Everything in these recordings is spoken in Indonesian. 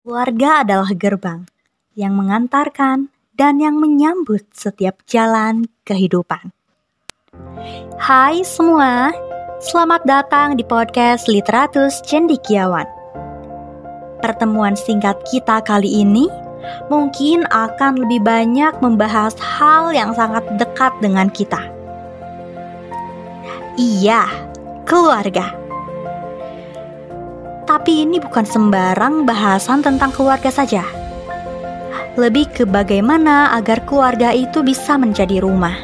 Keluarga adalah gerbang yang mengantarkan dan yang menyambut setiap jalan kehidupan. Hai semua, selamat datang di podcast Literatus Cendikiawan. Pertemuan singkat kita kali ini mungkin akan lebih banyak membahas hal yang sangat dekat dengan kita. Iya, keluarga. Tapi ini bukan sembarang bahasan tentang keluarga saja. Lebih ke bagaimana agar keluarga itu bisa menjadi rumah.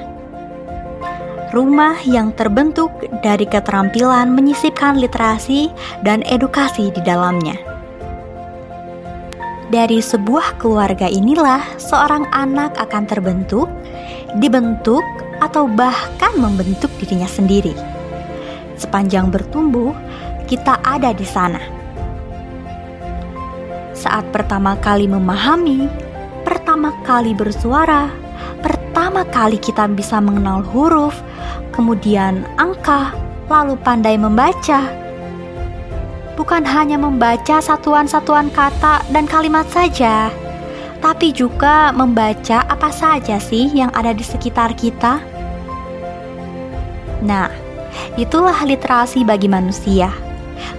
Rumah yang terbentuk dari keterampilan menyisipkan literasi dan edukasi di dalamnya. Dari sebuah keluarga inilah seorang anak akan terbentuk, dibentuk, atau bahkan membentuk dirinya sendiri. Sepanjang bertumbuh, kita ada di sana saat pertama kali memahami, pertama kali bersuara, pertama kali kita bisa mengenal huruf, kemudian angka, lalu pandai membaca. Bukan hanya membaca satuan-satuan kata dan kalimat saja, tapi juga membaca apa saja sih yang ada di sekitar kita. Nah, itulah literasi bagi manusia.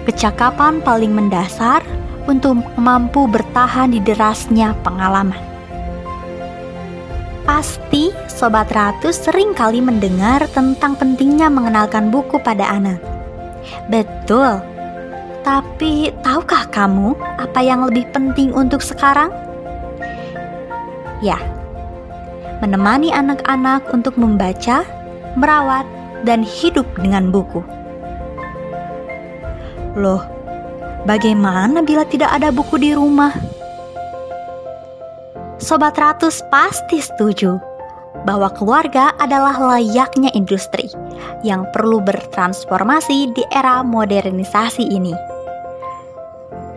Kecakapan paling mendasar untuk mampu bertahan di derasnya pengalaman. Pasti Sobat Ratu sering kali mendengar tentang pentingnya mengenalkan buku pada anak. Betul, tapi tahukah kamu apa yang lebih penting untuk sekarang? Ya, menemani anak-anak untuk membaca, merawat, dan hidup dengan buku. Loh, Bagaimana bila tidak ada buku di rumah? Sobat Ratus pasti setuju bahwa keluarga adalah layaknya industri yang perlu bertransformasi di era modernisasi ini.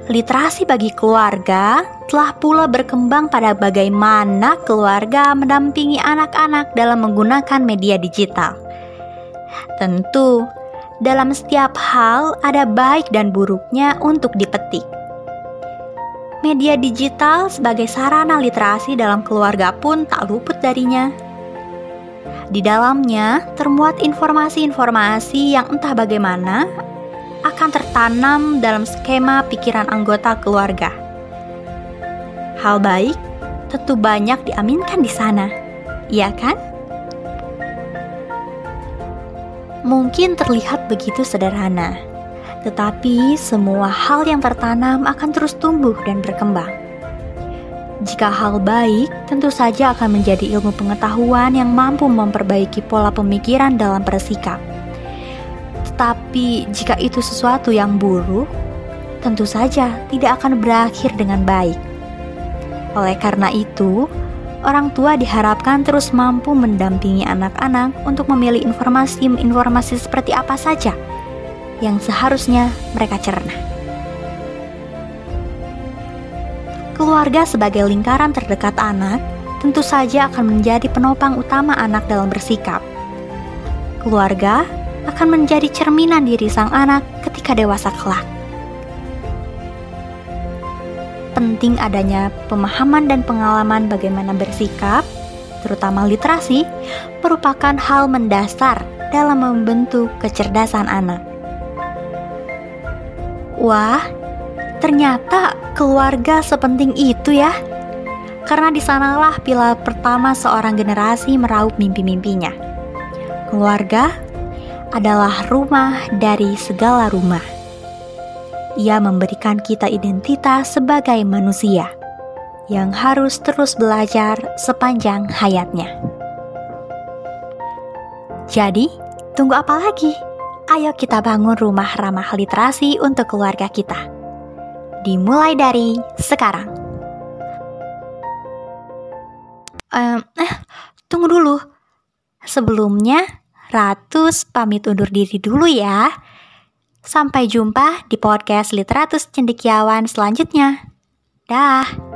Literasi bagi keluarga telah pula berkembang pada bagaimana keluarga mendampingi anak-anak dalam menggunakan media digital. Tentu, dalam setiap hal ada baik dan buruknya untuk dipetik. Media digital sebagai sarana literasi dalam keluarga pun tak luput darinya. Di dalamnya termuat informasi-informasi yang entah bagaimana akan tertanam dalam skema pikiran anggota keluarga. Hal baik tentu banyak diaminkan di sana, iya kan? Mungkin terlihat begitu sederhana, tetapi semua hal yang tertanam akan terus tumbuh dan berkembang. Jika hal baik, tentu saja akan menjadi ilmu pengetahuan yang mampu memperbaiki pola pemikiran dalam bersikap. Tetapi jika itu sesuatu yang buruk, tentu saja tidak akan berakhir dengan baik. Oleh karena itu, orang tua diharapkan terus mampu mendampingi anak-anak untuk memilih informasi-informasi seperti apa saja yang seharusnya mereka cerna. Keluarga sebagai lingkaran terdekat anak tentu saja akan menjadi penopang utama anak dalam bersikap. Keluarga akan menjadi cerminan diri sang anak ketika dewasa kelak penting adanya pemahaman dan pengalaman bagaimana bersikap, terutama literasi, merupakan hal mendasar dalam membentuk kecerdasan anak. Wah, ternyata keluarga sepenting itu ya. Karena di sanalah pilar pertama seorang generasi meraup mimpi-mimpinya. Keluarga adalah rumah dari segala rumah. Ia memberikan kita identitas sebagai manusia yang harus terus belajar sepanjang hayatnya. Jadi, tunggu apa lagi? Ayo kita bangun rumah ramah literasi untuk keluarga kita. Dimulai dari sekarang. Um, eh, tunggu dulu. Sebelumnya, Ratus pamit undur diri dulu ya. Sampai jumpa di podcast Literatus Cendekiawan selanjutnya. Dah.